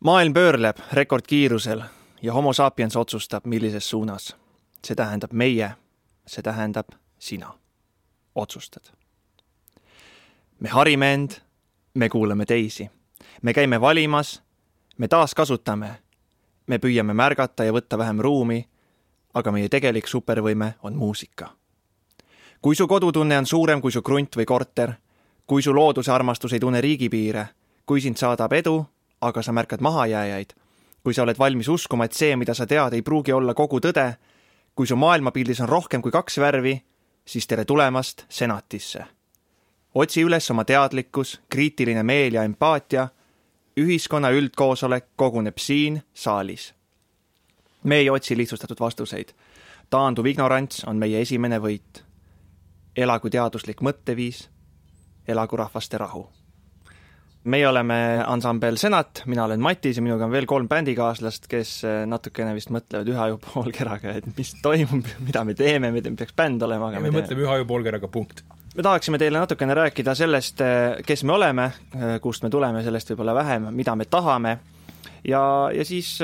maailm pöörleb rekordkiirusel ja homo sapiens otsustab, millises suunas. see tähendab meie, see tähendab sina. otsustad. me harime end, me kuulame teisi, me käime valimas, me taaskasutame, me püüame märgata ja võtta vähem ruumi, aga meie tegelik supervõime on muusika. kui su kodutunne on suurem kui su krunt või korter, kui su looduse armastus ei tunne riigipiire, kui sind saadab edu aga sa märkad mahajääjaid. kui sa oled valmis uskuma, et see, mida sa tead, ei pruugi olla kogu tõde, kui su maailmapildis on rohkem kui kaks värvi, siis tere tulemast senatisse. otsi üles oma teadlikkus, kriitiline meel ja empaatia. ühiskonna üldkoosolek koguneb siin saalis. me ei otsi lihtsustatud vastuseid. taanduv ignorants on meie esimene võit. elagu teaduslik mõtteviis, elagu rahvaste rahu meie oleme ansambel Senat, mina olen Matis ja minuga on veel kolm bändikaaslast, kes äh, natukene vist mõtlevad ühe aju poolkeraga, et mis toimub, mida me teeme, me peaks bänd olema, aga ja me, me mõtleme ühe aju poolkeraga, punkt. me tahaksime teile natukene rääkida sellest, äh, kes me oleme, äh, kust me tuleme, sellest võib-olla vähem, mida me tahame ja, ja siis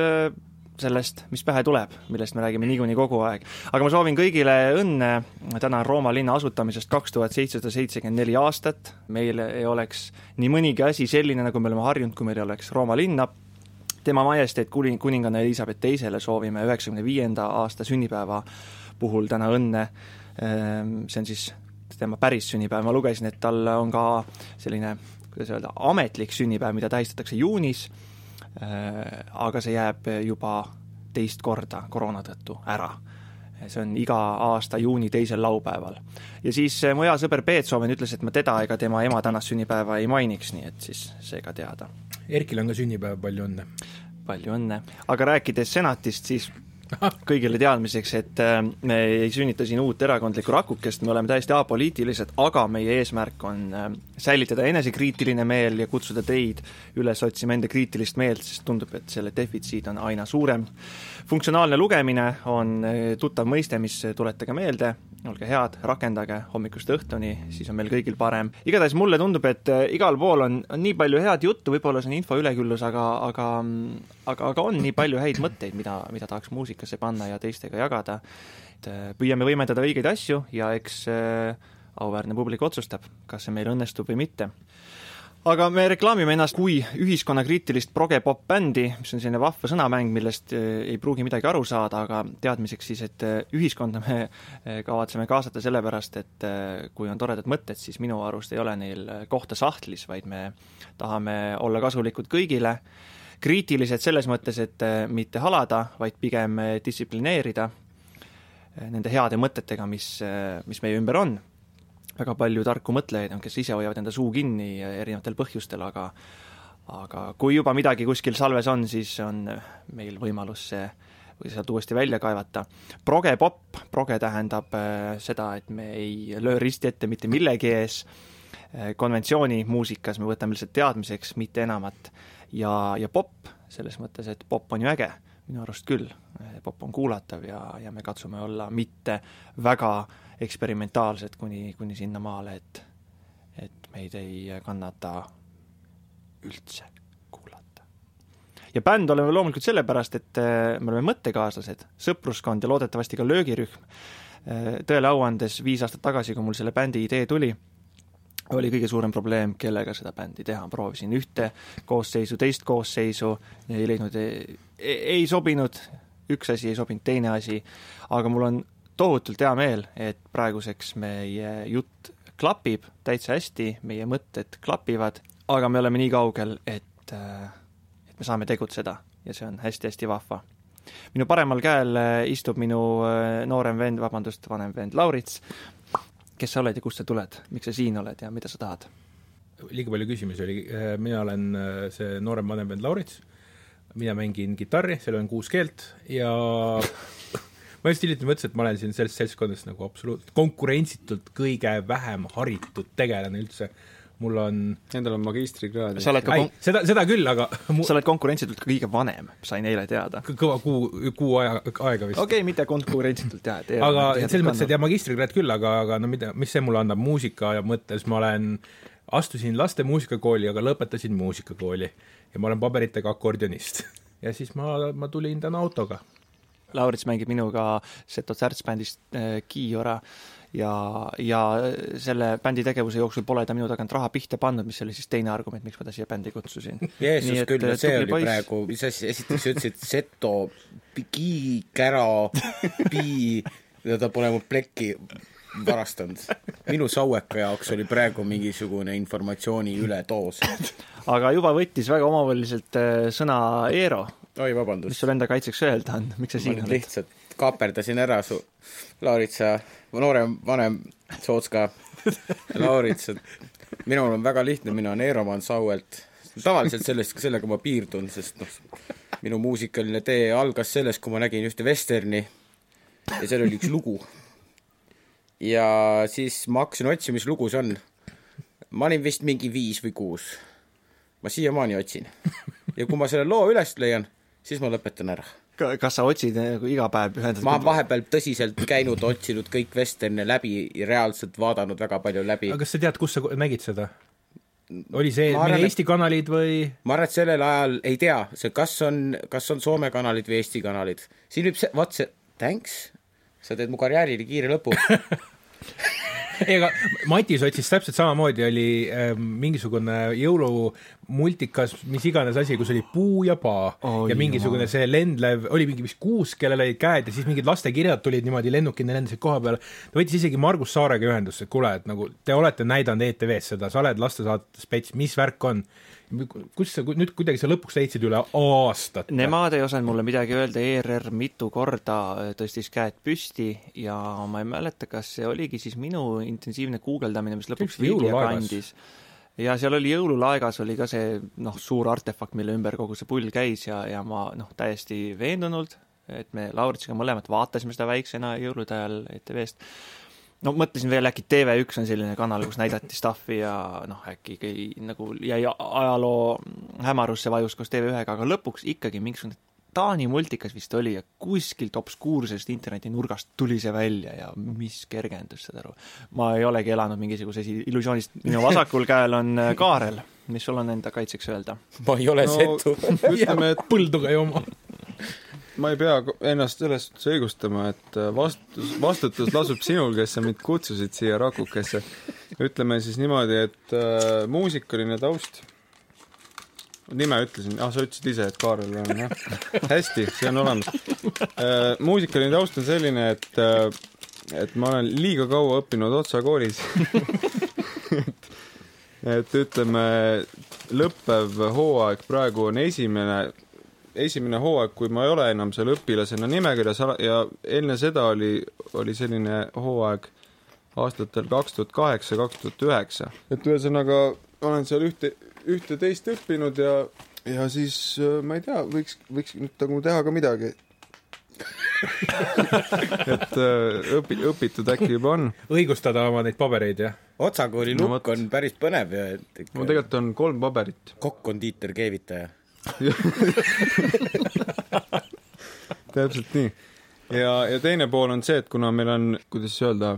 sellest, mis pähe tuleb, millest me räägime niikuinii kogu aeg. aga ma soovin kõigile õnne, täna on Rooma linna asutamisest kaks tuhat seitsesada seitsekümmend neli aastat, meil ei oleks nii mõnigi asi selline, nagu me oleme harjunud, kui meil ei oleks Rooma linna, tema majesteet kuning, kuninganna Elizabeth Teisele soovime üheksakümne viienda aasta sünnipäeva puhul täna õnne, ehm, see on siis tema päris sünnipäev, ma lugesin, et tal on ka selline, kuidas öelda, ametlik sünnipäev, mida tähistatakse juunis aga see jääb juba teist korda koroona tõttu ära. see on iga aasta juuni teisel laupäeval. ja siis mu hea sõber Peetsoven ütles, et ma teda ega tema ema tänast sünnipäeva ei mainiks, nii et siis see ka teada. Erkil on ka sünnipäev, palju õnne! palju õnne, aga rääkides senatist, siis kõigile teadmiseks, et äh, me ei sünnita siin uut erakondlikku rakukest, me oleme täiesti apoliitilised, aga meie eesmärk on äh, säilitada enesekriitiline meel ja kutsuda teid üles otsima enda kriitilist meelt, sest tundub, et selle defitsiit on aina suurem. funktsionaalne lugemine on äh, tuttav mõiste, mis tuletage meelde, olge head, rakendage hommikust õhtuni, siis on meil kõigil parem. igatahes mulle tundub, et igal pool on, on nii palju head juttu, võib-olla see on info üleküllus, aga, aga aga, aga on nii palju häid mõtteid, mida, mida tahaks muusikasse panna ja teistega jagada. et äh, püüame võimendada õigeid asju ja eks äh, auväärne publik otsustab, kas see meil õnnestub või mitte. aga me reklaamime ennast kui ühiskonnakriitilist proge-pop-bändi, mis on selline vahva sõnamäng, millest äh, ei pruugi midagi aru saada, aga teadmiseks siis, et ühiskonda me kavatseme kaasata sellepärast, et kui on toredad mõtted, siis minu arust ei ole neil kohta sahtlis, vaid me tahame olla kasulikud kõigile kriitilised selles mõttes, et mitte halada, vaid pigem distsiplineerida nende heade mõtetega, mis, mis meie ümber on. Väga palju tarku mõtlejaid on, kes ise hoiavad enda suu kinni erinevatel põhjustel, aga aga kui juba midagi kuskil salves on, siis on meil võimalus see või sealt uuesti välja kaevata. proge-popp, proge tähendab seda, et me ei löö risti ette mitte millegi ees, konventsiooni muusikas me võtame lihtsalt teadmiseks, mitte enamat. Ja, ja popp, selles mõttes, et popp on ju äge, minu arust küll, popp on kuulatav ja, ja me katsume olla mitte väga eksperimentaalsed kuni, kuni sinnamaale, et et meid ei kannata üldse kuulata. ja bänd oleme loomulikult sellepärast, et äh, me oleme mõttekaaslased, sõpruskond ja loodetavasti ka löögirühm. Äh, tõele au andes, viis aastat tagasi, kui mul selle bändi idee tuli, oli kõige suurem probleem, kellega seda bändi teha, proovisin ühte koosseisu, teist koosseisu, ei leidnud, ei sobinud, üks asi ei sobinud, teine asi, aga mul on tohutult hea meel, et praeguseks meie jutt klapib täitsa hästi, meie mõtted klapivad, aga me oleme nii kaugel, et, et me saame tegutseda ja see on hästi-hästi vahva. minu paremal käel istub minu noorem vend, vabandust, vanem vend Laurits, kes sa oled ja kust sa tuled, miks sa siin oled ja mida sa tahad? liiga palju küsimusi oli, äh, mina olen äh, see noorem vanem vend Laurits, mina mängin kitarri, seal on kuus keelt ja ma just hiljuti mõtlesin, et ma olen siin selles seltskonnas nagu absoluutselt konkurentsitult kõige vähem haritud tegelane üldse mul on Endal on magistrikraad. sa oled ka kon... seda, seda küll, aga mu... sa oled konkurentsitult ka kõige vanem, sain eile teada. kõva kuu, kuu aja, aega vist. okei okay,, mitte konkurentsitult jah, et aga selles mõttes, et jah, magistrikraad küll, aga, aga no mida, mis see mulle annab muusika mõttes, ma olen, astusin laste muusikakooli, aga lõpetasin muusikakooli. ja ma olen paberitega akordionist. ja siis ma, ma tulin täna autoga. Laurits mängib minuga Seto Särts bändist äh, Kiiora ja, ja selle bändi tegevuse jooksul pole ta minu tagant raha pihta pannud, mis oli siis teine argument, miks ma ta siia bändi kutsusin. Jeesus küll, see oli poiss. praegu, mis asi, esiteks sa ütlesid Seto, Kii, Kära, Pii, ta pole mu plekki varastanud. minu saueka jaoks oli praegu mingisugune informatsiooni ületoos. aga juba võttis väga omavoliselt äh, sõna Eero. Oi, vabandust. mis sul enda kaitseks öelda on, miks sa siin oled? lihtsalt kaaperdasin ära su Lauritsa, noorem, vanem Sootska Laurits, et minul on väga lihtne, mina olen Eeroman Sauelt. tavaliselt sellest, sellega ma piirdun, sest noh, minu muusikaline tee algas sellest, kui ma nägin ühte vesterni ja seal oli üks lugu ja siis ma hakkasin otsima, mis lugu see on. ma olin vist mingi viis või kuus. ma siiamaani otsin. ja kui ma selle loo üles leian, siis ma lõpetan ära. kas sa otsid nagu iga päev ühendatud? ma olen vahepeal tõsiselt käinud, otsinud kõik vesterne läbi, reaalselt vaadanud väga palju läbi. aga kas sa tead, kus sa nägid seda? oli see arvan, meie Eesti kanalid või? ma arvan, et sellel ajal ei tea, see kas on, kas on Soome kanalid või Eesti kanalid. siin võib see, vaat see, thanks, sa teed mu karjäärile kiire lõpu ega Matis otsis täpselt samamoodi, oli äh, mingisugune jõulumultikas, mis iganes asi, kus oli puu ja paa. Oh, ja mingisugune see lendlev, oli mingi vist kuusk, kellel olid käed ja siis mingid lastekirjad tulid niimoodi lennukina lendasid koha peale. ta võttis isegi Margus Saarega ühendust, et kuule, et nagu te olete näidanud ETV-s seda, sa oled lastesaates spets, mis värk on kus sa nüüd kuidagi sa lõpuks leidsid üle aastate? Nemad ei osanud mulle midagi öelda, ERR mitu korda tõstis käed püsti ja ma ei mäleta, kas see oligi siis minu intensiivne guugeldamine, mis lõpuks vilja kandis. ja seal oli jõululaegas oli ka see noh, suur artefakt, mille ümber kogu see pull käis ja, ja ma noh, täiesti veendunult, et me Lauritsiga mõlemad vaatasime seda väiksena jõulude ajal ETV-st no mõtlesin veel, äkki TV1 on selline kanal, kus näidati stuff'i ja noh, äkki ikkagi nagu jäi ajaloo hämarusse, vajus koos TV1-ga, aga lõpuks ikkagi mingisugune Taani multikas vist oli ja kuskilt obskuursest internetinurgast tuli see välja ja mis kergendus, saad aru. ma ei olegi elanud mingisuguses illusioonist, minu vasakul käel on äh, Kaarel, mis sul on enda kaitseks öelda? ma ei ole no, setu. ütleme, et põlduga joma ma ei pea ennast selles suhtes õigustama, et äh, vastutus, vastutus lasub sinul, kes sa mind kutsusid siia Rakukesse. ütleme siis niimoodi, et äh, muusikaline taust, nime ütlesin, ah sa ütlesid ise, et Kaarel on jah, hästi, see on olemas äh,. muusikaline taust on selline, et äh, et ma olen liiga kaua õppinud Otsa koolis et, et ütleme, lõppev hooaeg praegu on esimene esimene hooaeg, kui ma ei ole enam seal õpilasena nimekirjas ja enne seda oli, oli selline hooaeg aastatel kaks tuhat kaheksa, kaks tuhat üheksa. et ühesõnaga olen seal ühte, ühte-teist õppinud ja, ja siis äh, ma ei tea, võiks, võiks nüüd nagu teha ka midagi et äh, õpi-, õpitud äkki juba on. õigustada oma neid pabereid, jah? Otsa kooli lukk no, on päris põnev ja et ikka... mul tegelikult on kolm paberit. kokk-kondiiter, keevitaja täpselt nii. ja, ja teine pool on see, et kuna meil on, kuidas öelda,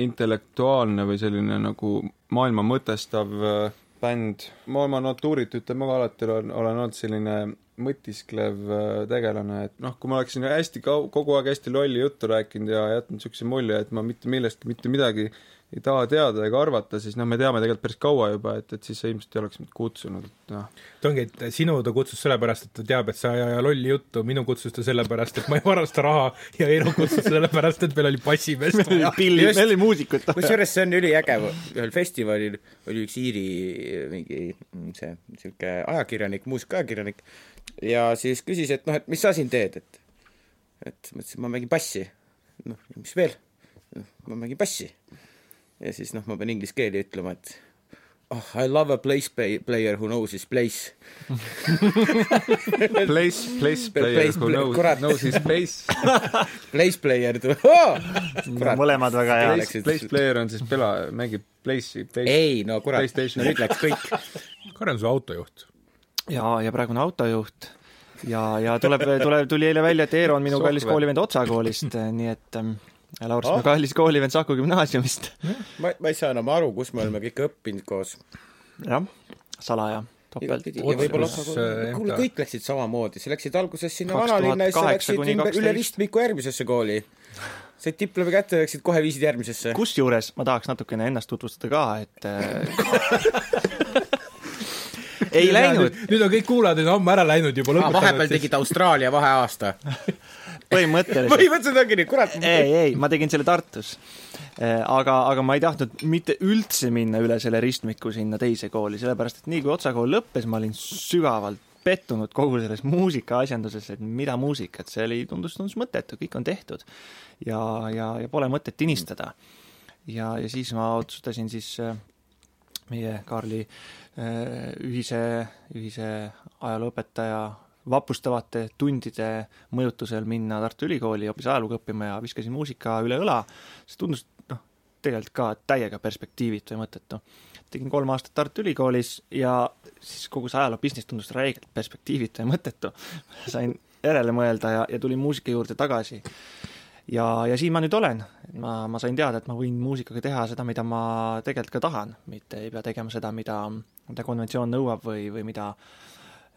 intellektuaalne või selline nagu maailma mõtestav äh, bänd, ma oma natuurit ütleme ka alati olen, olen olnud selline mõtisklev äh, tegelane, et noh, kui ma oleksin hästi kau-, kogu aeg hästi lolli juttu rääkinud ja jätnud niisuguse mulje, et ma mitte millestki mitte midagi ei taha teada ega arvata, siis noh, me teame tegelikult päris kaua juba, et, et siis sa ilmselt ei oleks mind kutsunud, et noh. ta ongi, et sinu ta kutsus sellepärast, et ta teab, et sa ei aja lolli juttu, minu kutsus ta sellepärast, et ma ei varasta raha ja Eero kutsus sellepärast, et meil oli bassimees vaja. pilli, meil oli muusikut vaja. kusjuures see on üliäge, ühel festivalil oli üks Iiri mingi see niisugune ajakirjanik, muusikaajakirjanik, ja siis küsis, et noh, et mis sa siin teed, et et ma ütlesin, ma mängin bassi. noh, mis veel? ma mängin bassi ja siis noh, ma pean inglise keeli ütlema, et oh, I love a place player who knows his place. Place, place player place, who knows, knows his place. Place player oh! mõlemad väga head. Place, place player on siis pela, mängib place'i place, ei no kurat, no nüüd läks kõik. Karel on su autojuht. ja, ja praegune autojuht. Ja, ja tuleb, tuleb, tuli eile välja, et Eero on minu kallis koolivend Otsa koolist, nii et Laurits oh. kallis koolivend Saku gümnaasiumist. ma, ma ei saa enam aru, kus me oleme kõik õppinud koos. jah, salaja. topelt. osa äh, kuule, kõik läksid samamoodi, sa läksid alguses sinna 2008 vanalinna ja siis läksid ümber, üle 12. ristmiku järgmisesse kooli. said diplomi kätte ja läksid kohe viisid järgmisesse. kusjuures ma tahaks natukene ennast tutvustada ka, et äh, ei läinud, nüüd on kõik kuulajad on ammu ära läinud juba Ah, vahepeal lõpetanud, tegid Austraalia vaheaasta. põhimõtteliselt. põhimõtteliselt ongi nii, kurat. ei, ei, ma tegin selle Tartus. aga, aga ma ei tahtnud mitte üldse minna üle selle ristmiku sinna teise kooli, sellepärast et nii kui Otsa kool lõppes, ma olin sügavalt pettunud kogu selles muusikaasjanduses, et mida muusika, et see oli, tundus, tundus mõttetu, kõik on tehtud. ja, ja, ja pole mõtet tinistada. ja, ja siis ma otsustasin siis äh, meie Kaarli äh, ühise, ühise ajalooõpetaja vapustavate tundide mõjutusel minna Tartu Ülikooli hoopis ajalugu õppima ja viskasin muusika üle õla, see tundus noh, tegelikult ka täiega perspektiivitu ja mõttetu. tegin kolm aastat Tartu Ülikoolis ja siis kogu see ajaloo business tundus räigelt perspektiivitu ja mõttetu. sain järele mõelda ja, ja tulin muusika juurde tagasi ja, ja siin ma nüüd olen. ma, ma sain teada, et ma võin muusikaga teha seda, mida ma tegelikult ka tahan, mitte ei pea tegema seda, mida, mida konventsioon nõuab või, või mida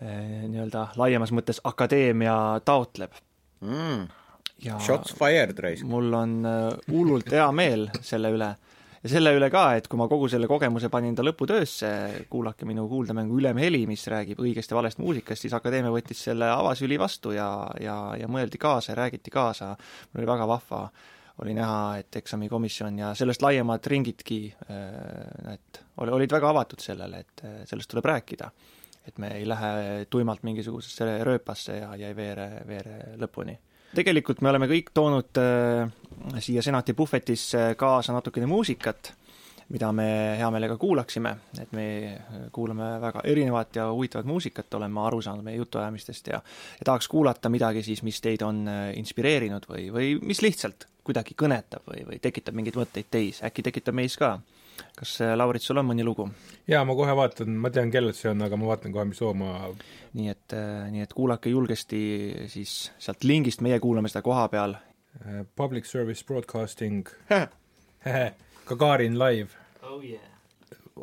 nii-öelda laiemas mõttes akadeemia taotleb. Mm. ja Shots fired, raisk. mul on äh, hullult hea meel selle üle ja selle üle ka, et kui ma kogu selle kogemuse panin ta lõputöösse, kuulake minu kuuldemängu Ülemheli, mis räägib õigest ja valest muusikast, siis Akadeemia võttis selle avasüli vastu ja, ja, ja mõeldi kaasa ja räägiti kaasa. mul oli väga vahva, oli näha, et eksamikomisjon ja sellest laiemad ringidki, et oli- olid väga avatud sellele, et sellest tuleb rääkida. Et me ei lähe tuimalt mingisugusesse rööpasse ja, ja ei veere, veere lõpuni. Tegelikult me oleme kõik toonud äh, siia senati puhvetisse kaasa natukene muusikat, mida me hea meelega kuulaksime, et me äh, kuulame väga erinevat ja huvitavat muusikat, olen ma aru saanud meie jutuajamistest ja ja tahaks kuulata midagi siis, mis teid on äh, inspireerinud või, või mis lihtsalt kuidagi kõnetab või, või tekitab mingeid mõtteid teis, äkki tekitab meis ka. Kas äh, Laurit, sul on mõni lugu? jaa, ma kohe vaatan, ma tean, kellelt see on, aga ma vaatan kohe, mis loo ma nii et, nii et kuulake julgesti siis sealt lingist, meie kuulame seda koha peal äh, Public Service Broadcasting Gagarin live. oh yeah.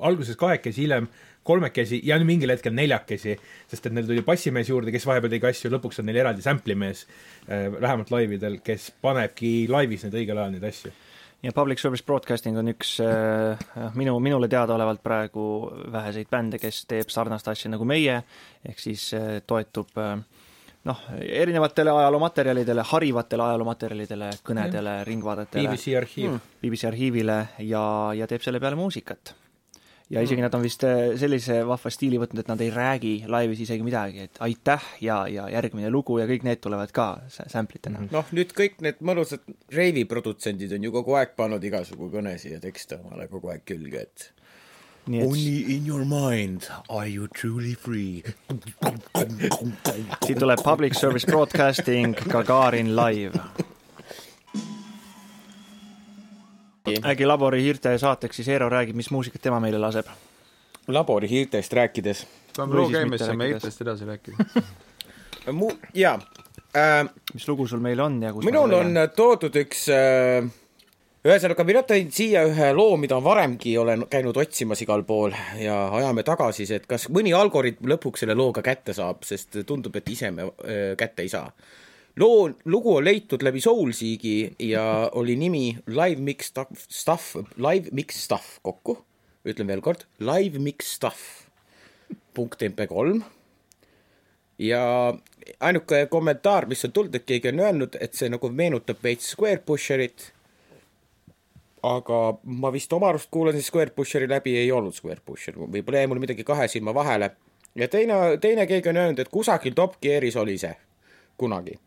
alguses kahekesi, hiljem kolmekesi ja nüüd mingil hetkel neljakesi, sest et neil tuli bassimees juurde, kes vahepeal tegi asju, lõpuks on neil eraldi sample'i mees, vähemalt laividel, kes panebki laivis neid õigel ajal neid asju. Ja Public Service Broadcasting on üks äh, minu, minule teadaolevalt praegu väheseid bände, kes teeb sarnast asja nagu meie, ehk siis äh, toetub äh, noh, erinevatele ajaloomaterjalidele, harivatele ajaloomaterjalidele, kõnedele, ringvaadetele, BBC arhiiv mm.. BBC arhiivile ja, ja teeb selle peale muusikat. Ja isegi nad on vist äh, sellise vahva stiili võtnud, et nad ei räägi laivis isegi midagi, et aitäh ja, ja järgmine lugu ja kõik need tulevad ka sa- sample itena. noh, nüüd kõik need mõnusad reivi produtsendid on ju kogu aeg pannud igasugu kõnesid ja tekste omale kogu aeg külge, et nii et Only in your mind are you truly free. siit tuleb Public Service Broadcasting Gagarin live. Äkki labori hiirte saateks siis Eero räägib, mis muusikat tema meile laseb. labori hiirtest rääkides. Või loo käima, siis saame hiirtest edasi rääkida. mu-, jaa äh,, mis lugu sul meil on ja kus minul on toodud üks äh, ühesõnaga, mina tõin siia ühe loo, mida varemgi olen käinud otsimas igal pool ja ajame tagasisidet, kas mõni algoritm lõpuks selle looga kätte saab, sest tundub, et ise me öö, kätte ei saa. loo, lugu on leitud läbi Soulseeki ja oli nimi Live Mix Stuff, Live Mix Stuff kokku, ütlen veel kord, Live Mix Stuff punkt mp3 ja ainuke kommentaar, mis on tulnud, et keegi on öelnud, et see nagu meenutab veits Square Pusherit. aga ma vist oma arust kuulasin Square Pusheri läbi, ei olnud Square Pusher, võib-olla jäi mul midagi kahe silma vahele. ja teine, teine keegi on öelnud, et kusagil Top Gearis oli see kunagi.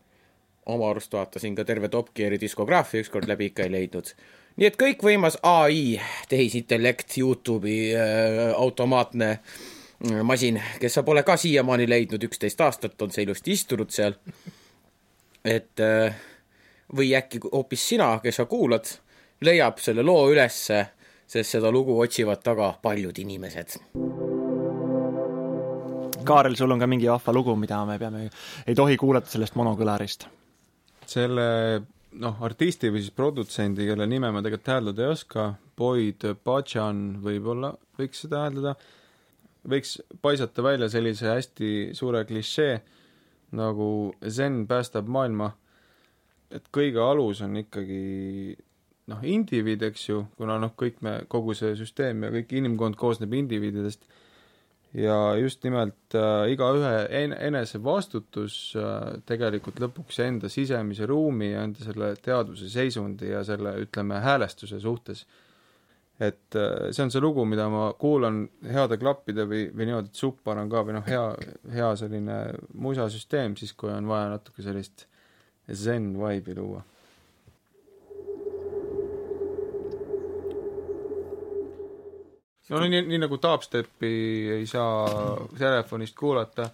Oma arust vaatasin ka terve Top Geari diskograafia ükskord läbi, ikka ei leidnud. nii et kõikvõimas ai, tehisintellekt, Youtube'i äh, automaatne äh, masin, kes sa pole ka siiamaani leidnud, üksteist aastat on see ilusti istunud seal. et äh, või äkki hoopis sina, kes sa kuulad, leiab selle loo ülesse, sest seda lugu otsivad taga paljud inimesed. Kaarel, sul on ka mingi vahva lugu, mida me peame, ei tohi kuulata sellest monokõlarist. Selle noh, artisti või siis produtsendi, kelle nime ma tegelikult hääldada ei oska, Boyd Bajan võib-olla võiks seda hääldada, võiks paisata välja sellise hästi suure klišee nagu zen päästab maailma, et kõige alus on ikkagi noh, indiviid, eks ju, kuna noh, kõik me, kogu see süsteem ja kõik inimkond koosneb indiviididest ja just nimelt äh, igaühe en-, enese vastutus äh, tegelikult lõpuks enda sisemise ruumi ja enda selle teadvuse seisundi ja selle, ütleme, häälestuse suhtes. et äh, see on see lugu, mida ma kuulan heade klappide või, või niimoodi, et suppar on ka või noh, hea, hea selline musasüsteem siis, kui on vaja natuke sellist zen vibe'i luua no nii, nii nagu dubstepi ei saa telefonist kuulata,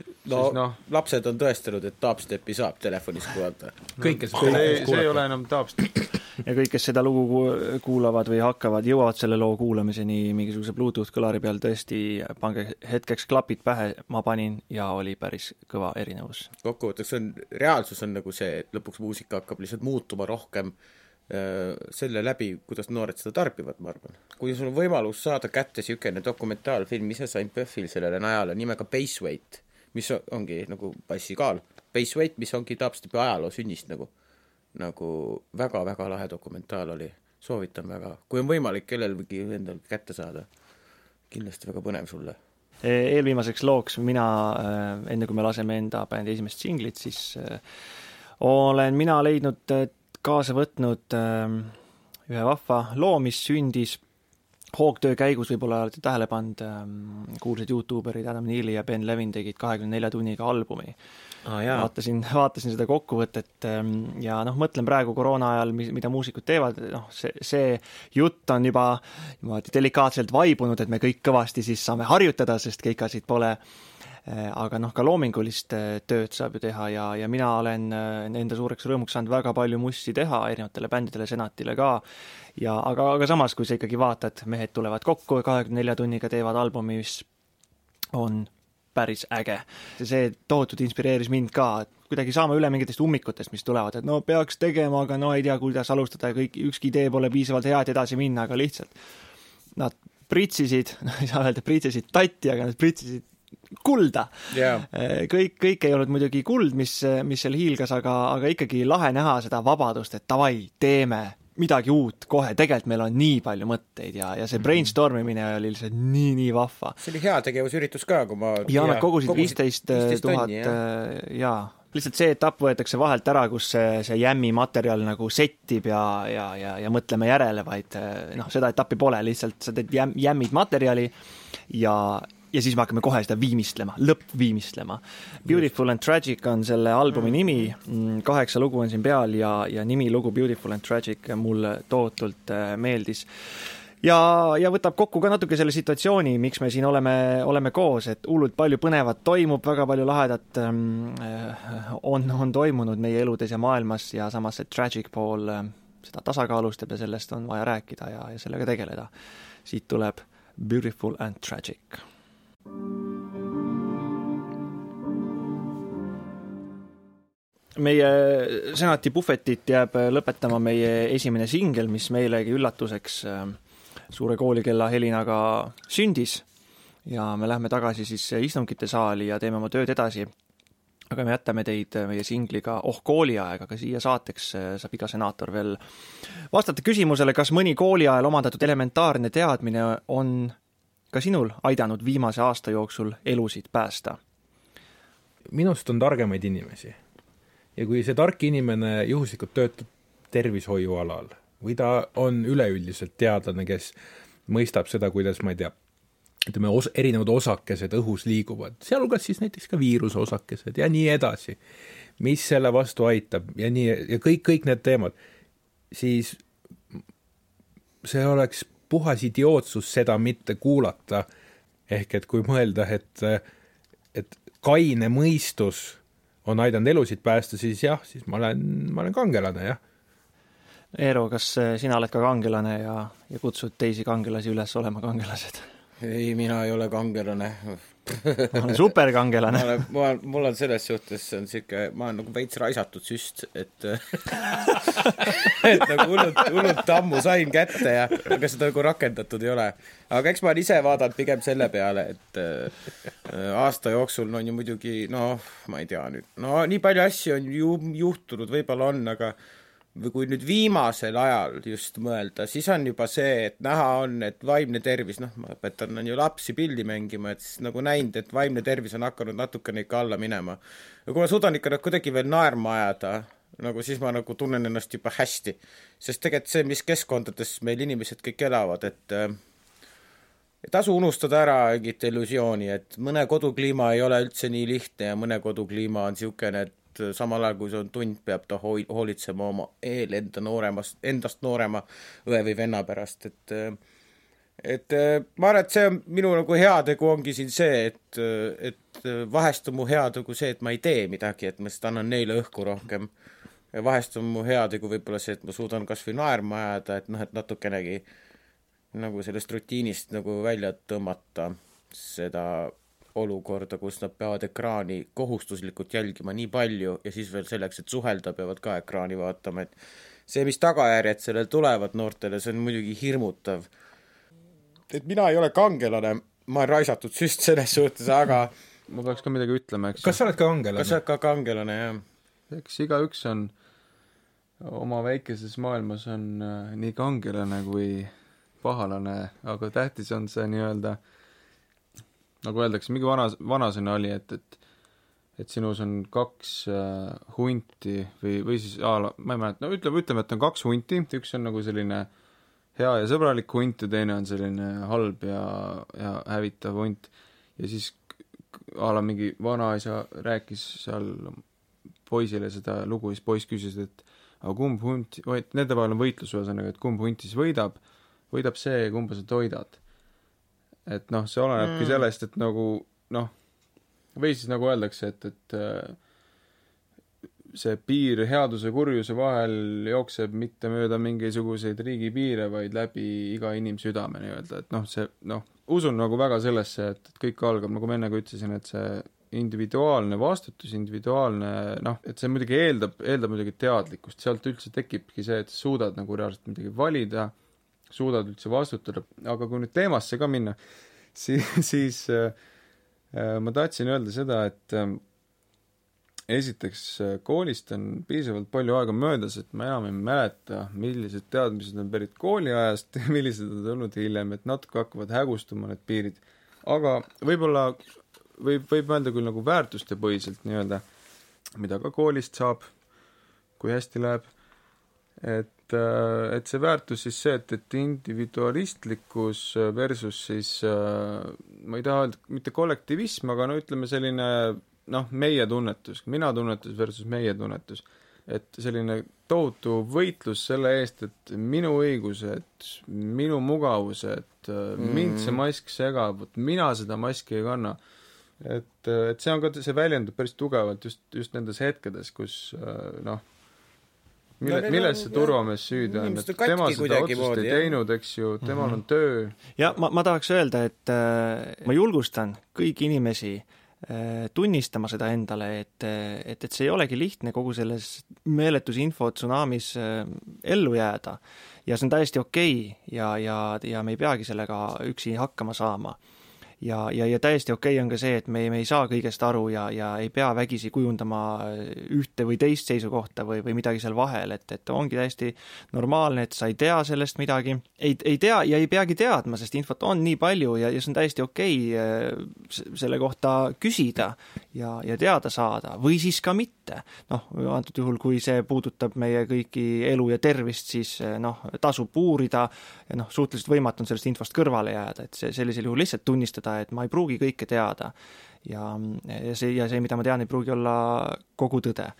no, siis noh, lapsed on tõestanud, et dubstepi saab telefonis kuulata. kõik, kes see, see ei ole enam dubstep. ja kõik, kes seda lugu ku- kuulavad või hakkavad, jõuavad selle loo kuulamiseni mingisuguse Bluetooth kõlari peal, tõesti pange hetkeks klapid pähe, ma panin ja oli päris kõva erinevus. kokkuvõtteks on, reaalsus on nagu see, et lõpuks muusika hakkab lihtsalt muutuma rohkem äh, selle läbi, kuidas noored seda tarbivad, ma arvan. kui sul on võimalus saada kätte niisugune dokumentaalfilm, ise sain PÖFFil sellele najale nimega Baseweight, mis on- ongi nagu bassikaal, Baseweight, mis ongi dubstepi ajaloo sünnist nagu, nagu väga-väga lahe dokumentaal oli, soovitan väga, kui on võimalik kellelgi endal kätte saada, kindlasti väga põnev sulle. E, eelviimaseks looks mina, enne kui me laseme enda bändi esimest singlit, siis äh, olen mina leidnud, kaasa võtnud äh, ühe vahva loo, mis sündis hoogtöö käigus, võib-olla olete tähele pannud, kuulsad Youtuberid Adam Neely ja Ben Levin tegid kahekümne nelja tunniga albumi ah, vaatasin, vaatasin seda kokkuvõtet ähm, ja noh, mõtlen praegu koroona ajal, mida muusikud teevad, noh, see, see jutt on juba niimoodi delikaatselt vaibunud, et me kõik kõvasti siis saame harjutada, sest keikasid pole. Aga noh, ka loomingulist äh, tööd saab ju teha ja, ja mina olen äh, enda suureks rõõmuks saanud väga palju mussi teha erinevatele bändidele, Senatile ka. ja aga, aga samas, kui sa ikkagi vaatad, mehed tulevad kokku kahekümne nelja tunniga, teevad albumi, mis on päris äge. see tohutult inspireeris mind ka, et kuidagi saama üle mingitest ummikutest, mis tulevad, et no peaks tegema, aga no ei tea, kuidas alustada ja kõik, ükski idee pole piisavalt hea, et edasi minna, aga lihtsalt nad pritsisid, no ei saa öelda, pritsisid tatti, aga nad pritsisid kulda. Jaa. kõik, kõik ei olnud muidugi kuld, mis, mis seal hiilgas, aga, aga ikkagi lahe näha seda vabadust, et davai, teeme midagi uut kohe, tegelikult meil on nii palju mõtteid ja, ja see brainstorm imine oli lihtsalt nii-nii vahva. see oli heategevusüritus ka, kui ma ja nad kogusid viisteist tuhat äh, jaa, lihtsalt see etapp võetakse vahelt ära, kus see, see jämmi materjal nagu settib ja, ja, ja, ja mõtleme järele, vaid äh, noh, seda etappi pole, lihtsalt sa teed jäm-, jämmid materjali ja, ja siis me hakkame kohe seda viimistlema, lõppviimistlema. Beautiful and Tragic on selle albumi nimi, kaheksa lugu on siin peal ja, ja nimilugu Beautiful and Tragic mulle tohutult äh, meeldis ja, ja võtab kokku ka natuke selle situatsiooni, miks me siin oleme, oleme koos, et hullult palju põnevat toimub, väga palju lahedat ähm, on, on toimunud meie eludes ja maailmas ja samas see tragic pool äh, seda tasakaalustab ja sellest on vaja rääkida ja, ja sellega tegeleda. siit tuleb Beautiful and Tragic meie senati puhvetit jääb lõpetama meie esimene singel, mis meilegi üllatuseks suure koolikella helinaga sündis ja me lähme tagasi siis istungite saali ja teeme oma tööd edasi. aga me jätame teid meie singliga Oh kooliaeg, aga siia saateks saab iga senaator veel vastata küsimusele, kas mõni kooliajal omandatud elementaarne teadmine on ka sinul aidanud viimase aasta jooksul elusid päästa? minust on targemaid inimesi ja kui see tark inimene juhuslikult töötab tervishoiualal või ta on üleüldiselt teadlane, kes mõistab seda, kuidas, ma ei tea, ütleme, os-, erinevad osakesed õhus liiguvad, sealhulgas siis näiteks ka viiruse osakesed ja nii edasi, mis selle vastu aitab ja nii, ja kõik, kõik need teemad, siis see oleks puhas idiootsus seda mitte kuulata, ehk et kui mõelda, et, et kaine mõistus on aidanud elusid päästa, siis jah, siis ma olen, ma olen kangelane, jah. Eero, kas sina oled ka kangelane ja, ja kutsud teisi kangelasi üles olema kangelased? ei, mina ei ole kangelane. Ma olen superkangelane ma olen, ma olen, mul on selles suhtes, on sihuke, ma olen nagu veits raisatud süst, et et nagu hullult, hullult ammu sain kätte ja aga seda nagu rakendatud ei ole. aga eks ma olen ise vaadanud pigem selle peale, et äh, aasta jooksul on ju muidugi noh, ma ei tea nüüd, no nii palju asju on ju juhtunud, võib-olla on, aga või kui nüüd viimasel ajal just mõelda, siis on juba see, et näha on, et vaimne tervis, noh, ma õpetan on ju lapsi pilli mängima, et siis nagu näinud, et vaimne tervis on hakanud natukene ikka alla minema. ja kui ma suudan ikka nagu kuidagi veel naerma ajada, nagu siis ma nagu tunnen ennast juba hästi. sest tegelikult see, mis keskkondades meil inimesed kõik elavad, et äh, ei tasu unustada ära mingit illusiooni, et mõne kodukliima ei ole üldse nii lihtne ja mõne kodukliima on niisugune, et et äh, samal ajal, kui see on tund, peab ta hoi-, hoolitsema oma eel enda nooremast, endast noorema õe või venna pärast, et äh, et äh, ma arvan, et see on minu nagu heategu ongi siin see, et, et vahest on mu heategu see, et ma ei tee midagi, et ma lihtsalt annan neile õhku rohkem. vahest on mu heategu võib-olla see, et ma suudan kas või naerma ajada, et noh, et natukenegi nagu sellest rutiinist nagu välja tõmmata seda olukorda, kus nad peavad ekraani kohustuslikult jälgima nii palju ja siis veel selleks, et suhelda, peavad ka ekraani vaatama, et see, mis tagajärjed sellel tulevad noortele, see on muidugi hirmutav. et mina ei ole kangelane, ma olen raisatud süst selles suhtes, aga ma peaks ka midagi ütlema, eks. kas sa oled ka kangelane? kas sa oled ka kangelane, jah? eks igaüks on oma väikeses maailmas on äh, nii kangelane kui pahalane, aga tähtis on see nii-öelda äh, nagu öeldakse, mingi vana, vanasõna oli, et, et et sinus on kaks äh, hunti või, või siis a la, ma ei mäleta, no ütleme, ütleme, et on kaks hunti, üks on nagu selline hea ja sõbralik hunt ja teine on selline halb ja, ja hävitav hunt. ja siis a la mingi vanaisa rääkis seal poisile seda lugu, siis poiss küsis, et aga kumb hunt, nende vahel on võitlus ühesõnaga, et kumb hunt siis võidab, võidab see, kumba sa toidad et noh, see olenebki mm. sellest, et nagu noh, või siis nagu öeldakse, et, et äh, see piir headuse ja kurjuse vahel jookseb mitte mööda mingisuguseid riigipiire, vaid läbi iga inimsüdame nii-öelda, et noh, see noh, usun nagu väga sellesse, et, et kõik algab, nagu ma enne ka ütlesin, et see individuaalne vastutus, individuaalne noh, et see muidugi eeldab, eeldab muidugi teadlikkust, sealt üldse tekibki see, et suudad nagu reaalselt midagi valida suudad üldse vastutada, aga kui nüüd teemasse ka minna, siis, siis äh, äh, ma tahtsin öelda seda, et äh, esiteks koolist on piisavalt palju aega möödas, et ma enam ei mäleta, millised teadmised on pärit kooliajast ja millised on tulnud hiljem, et natuke hakkavad hägustuma need piirid. aga võib-olla võib, võib mõelda küll nagu väärtustepõhiselt nii-öelda, mida ka koolist saab, kui hästi läheb, et et, äh, et see väärtus siis see, et, et individualistlikkus versus siis äh, ma ei taha öelda mitte kollektivism, aga no ütleme selline noh, meie tunnetus, mina tunnetus versus meie tunnetus. et selline tohutu võitlus selle eest, et minu õigused, minu mugavused mm., mind see mask segab, vot mina seda maski ei kanna. et, et see on ka, see väljendub päris tugevalt just, just nendes hetkedes, kus noh mille no,, milles see turvamees süüdi on, et tema seda otsust ei teinud, eks ju, temal mm -hmm. on töö. ja ma, ma tahaks öelda, et äh, ma julgustan kõiki inimesi äh, tunnistama seda endale, et, et, et see ei olegi lihtne kogu selles meeletus infotsunamis äh, ellu jääda. ja see on täiesti okei okay ja, ja, ja me ei peagi sellega üksi hakkama saama ja, ja, ja täiesti okei okay on ka see, et me, me ei saa kõigest aru ja, ja ei pea vägisi kujundama ühte või teist seisukohta või, või midagi seal vahel, et, et ongi täiesti normaalne, et sa ei tea sellest midagi, ei, ei tea ja ei peagi teadma, sest infot on nii palju ja, ja see on täiesti okei okay selle kohta küsida ja, ja teada saada või siis ka mitte. noh, antud juhul, kui see puudutab meie kõiki elu ja tervist, siis noh, tasub uurida ja noh, suhteliselt võimatu on sellest infost kõrvale jääda, et see sellisel juhul lihtsalt tunnistada, et ma ei pruugi kõike teada. ja, ja see, ja see, mida ma tean, ei pruugi olla kogu tõde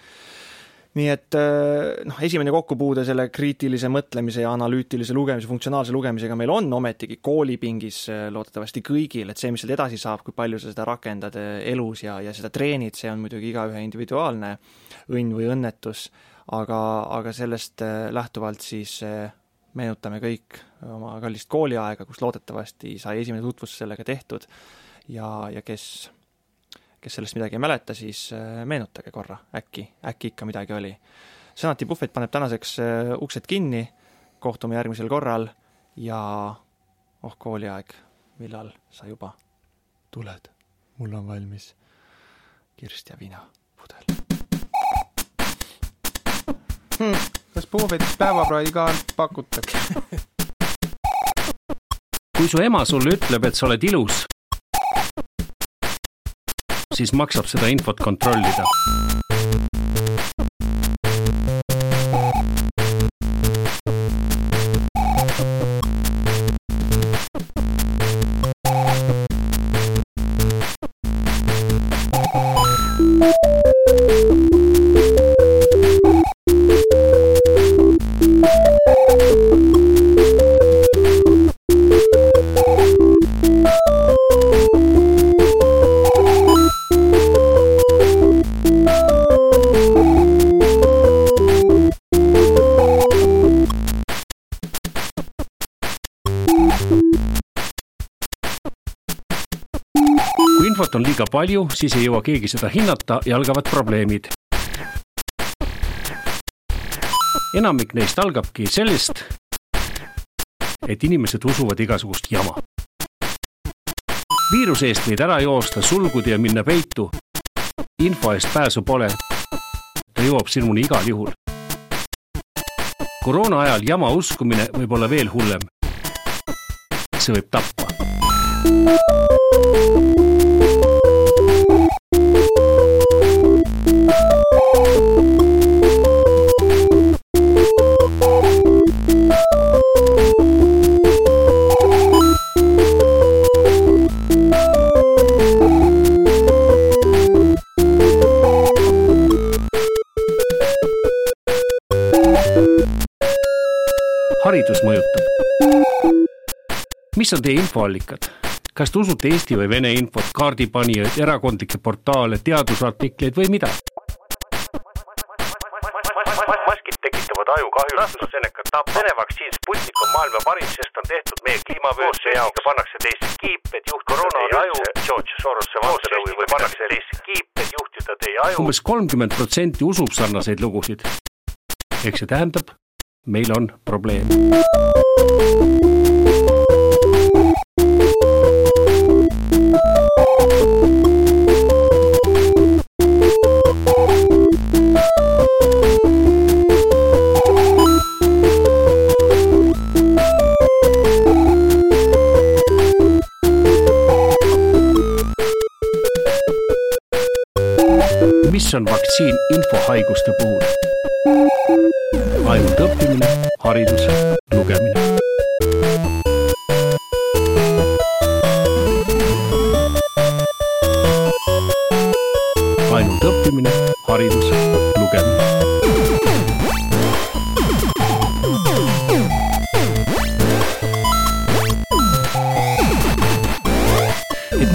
nii et äh, noh, esimene kokkupuude selle kriitilise mõtlemise ja analüütilise lugemise, funktsionaalse lugemisega meil on ometigi koolipingis äh, loodetavasti kõigil, et see, mis sealt edasi saab, kui palju sa seda rakendad äh, elus ja, ja seda treenid, see on muidugi igaühe individuaalne õnn või õnnetus, aga, aga sellest lähtuvalt siis meenutame kõik oma kallist kooliaega, kus loodetavasti sai esimene tutvus sellega tehtud ja, ja kes, kes sellest midagi ei mäleta, siis äh, meenutage korra, äkki, äkki ikka midagi oli. senati puhvet paneb tänaseks äh, uksed kinni, kohtume järgmisel korral ja oh kooliaeg, millal sa juba tuled? mul on valmis kirst ja vina hmm,. kas puhvetis päevapraadi ka pakutakse? kui su ema sulle ütleb, et sa oled ilus, siis maksab seda infot kontrollida liiga palju, siis ei jõua keegi seda hinnata ja algavad probleemid. enamik neist algabki sellest, et inimesed usuvad igasugust jama. viiruse eest võid ära joosta, sulguda ja minna peitu. info eest pääsu pole. ta jõuab sinuni igal juhul. koroona ajal jama uskumine võib olla veel hullem. see võib tappa. Mis on teie infoallikad? kas te usute Eesti või Vene infot, kaardipanijaid, erakondlikke portaale, teadusartikleid või mida? maskid tekitavad ajukahju, AstraZeneca tapab, Vene vaktsiin Sputnik on maailma parim, sest on tehtud meie kliimavööse jaoks, pannakse teisse kiip, et juhtida teie aju, George Sorose vandenõu või pannakse teisse kiip, et juhtida teie aju. umbes kolmkümmend protsenti usub sarnaseid lugusid. eks see tähendab, meil on probleem. Mis on vaktsiin infohaiguste puhul? ainult õppimine, haridus, lugemine. ainult õppimine, haridus, lugemine.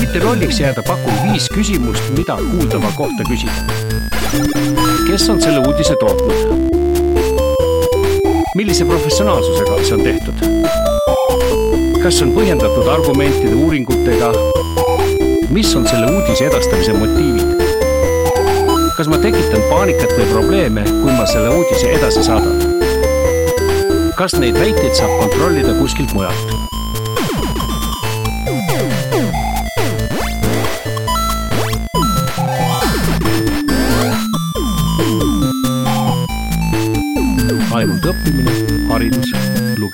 Et mitte lolliks jääda, pakun viis küsimust, mida kuuldava kohta küsida. kes on selle uudise tootnud? millise professionaalsusega see on tehtud? kas on põhjendatud argumentide uuringutega? mis on selle uudise edastamise motiivid? kas ma tekitan paanikat või probleeme, kui ma selle uudise edasi saadan? kas neid väiteid saab kontrollida kuskilt mujalt?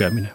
Ainult õppimine, haridus, lugemine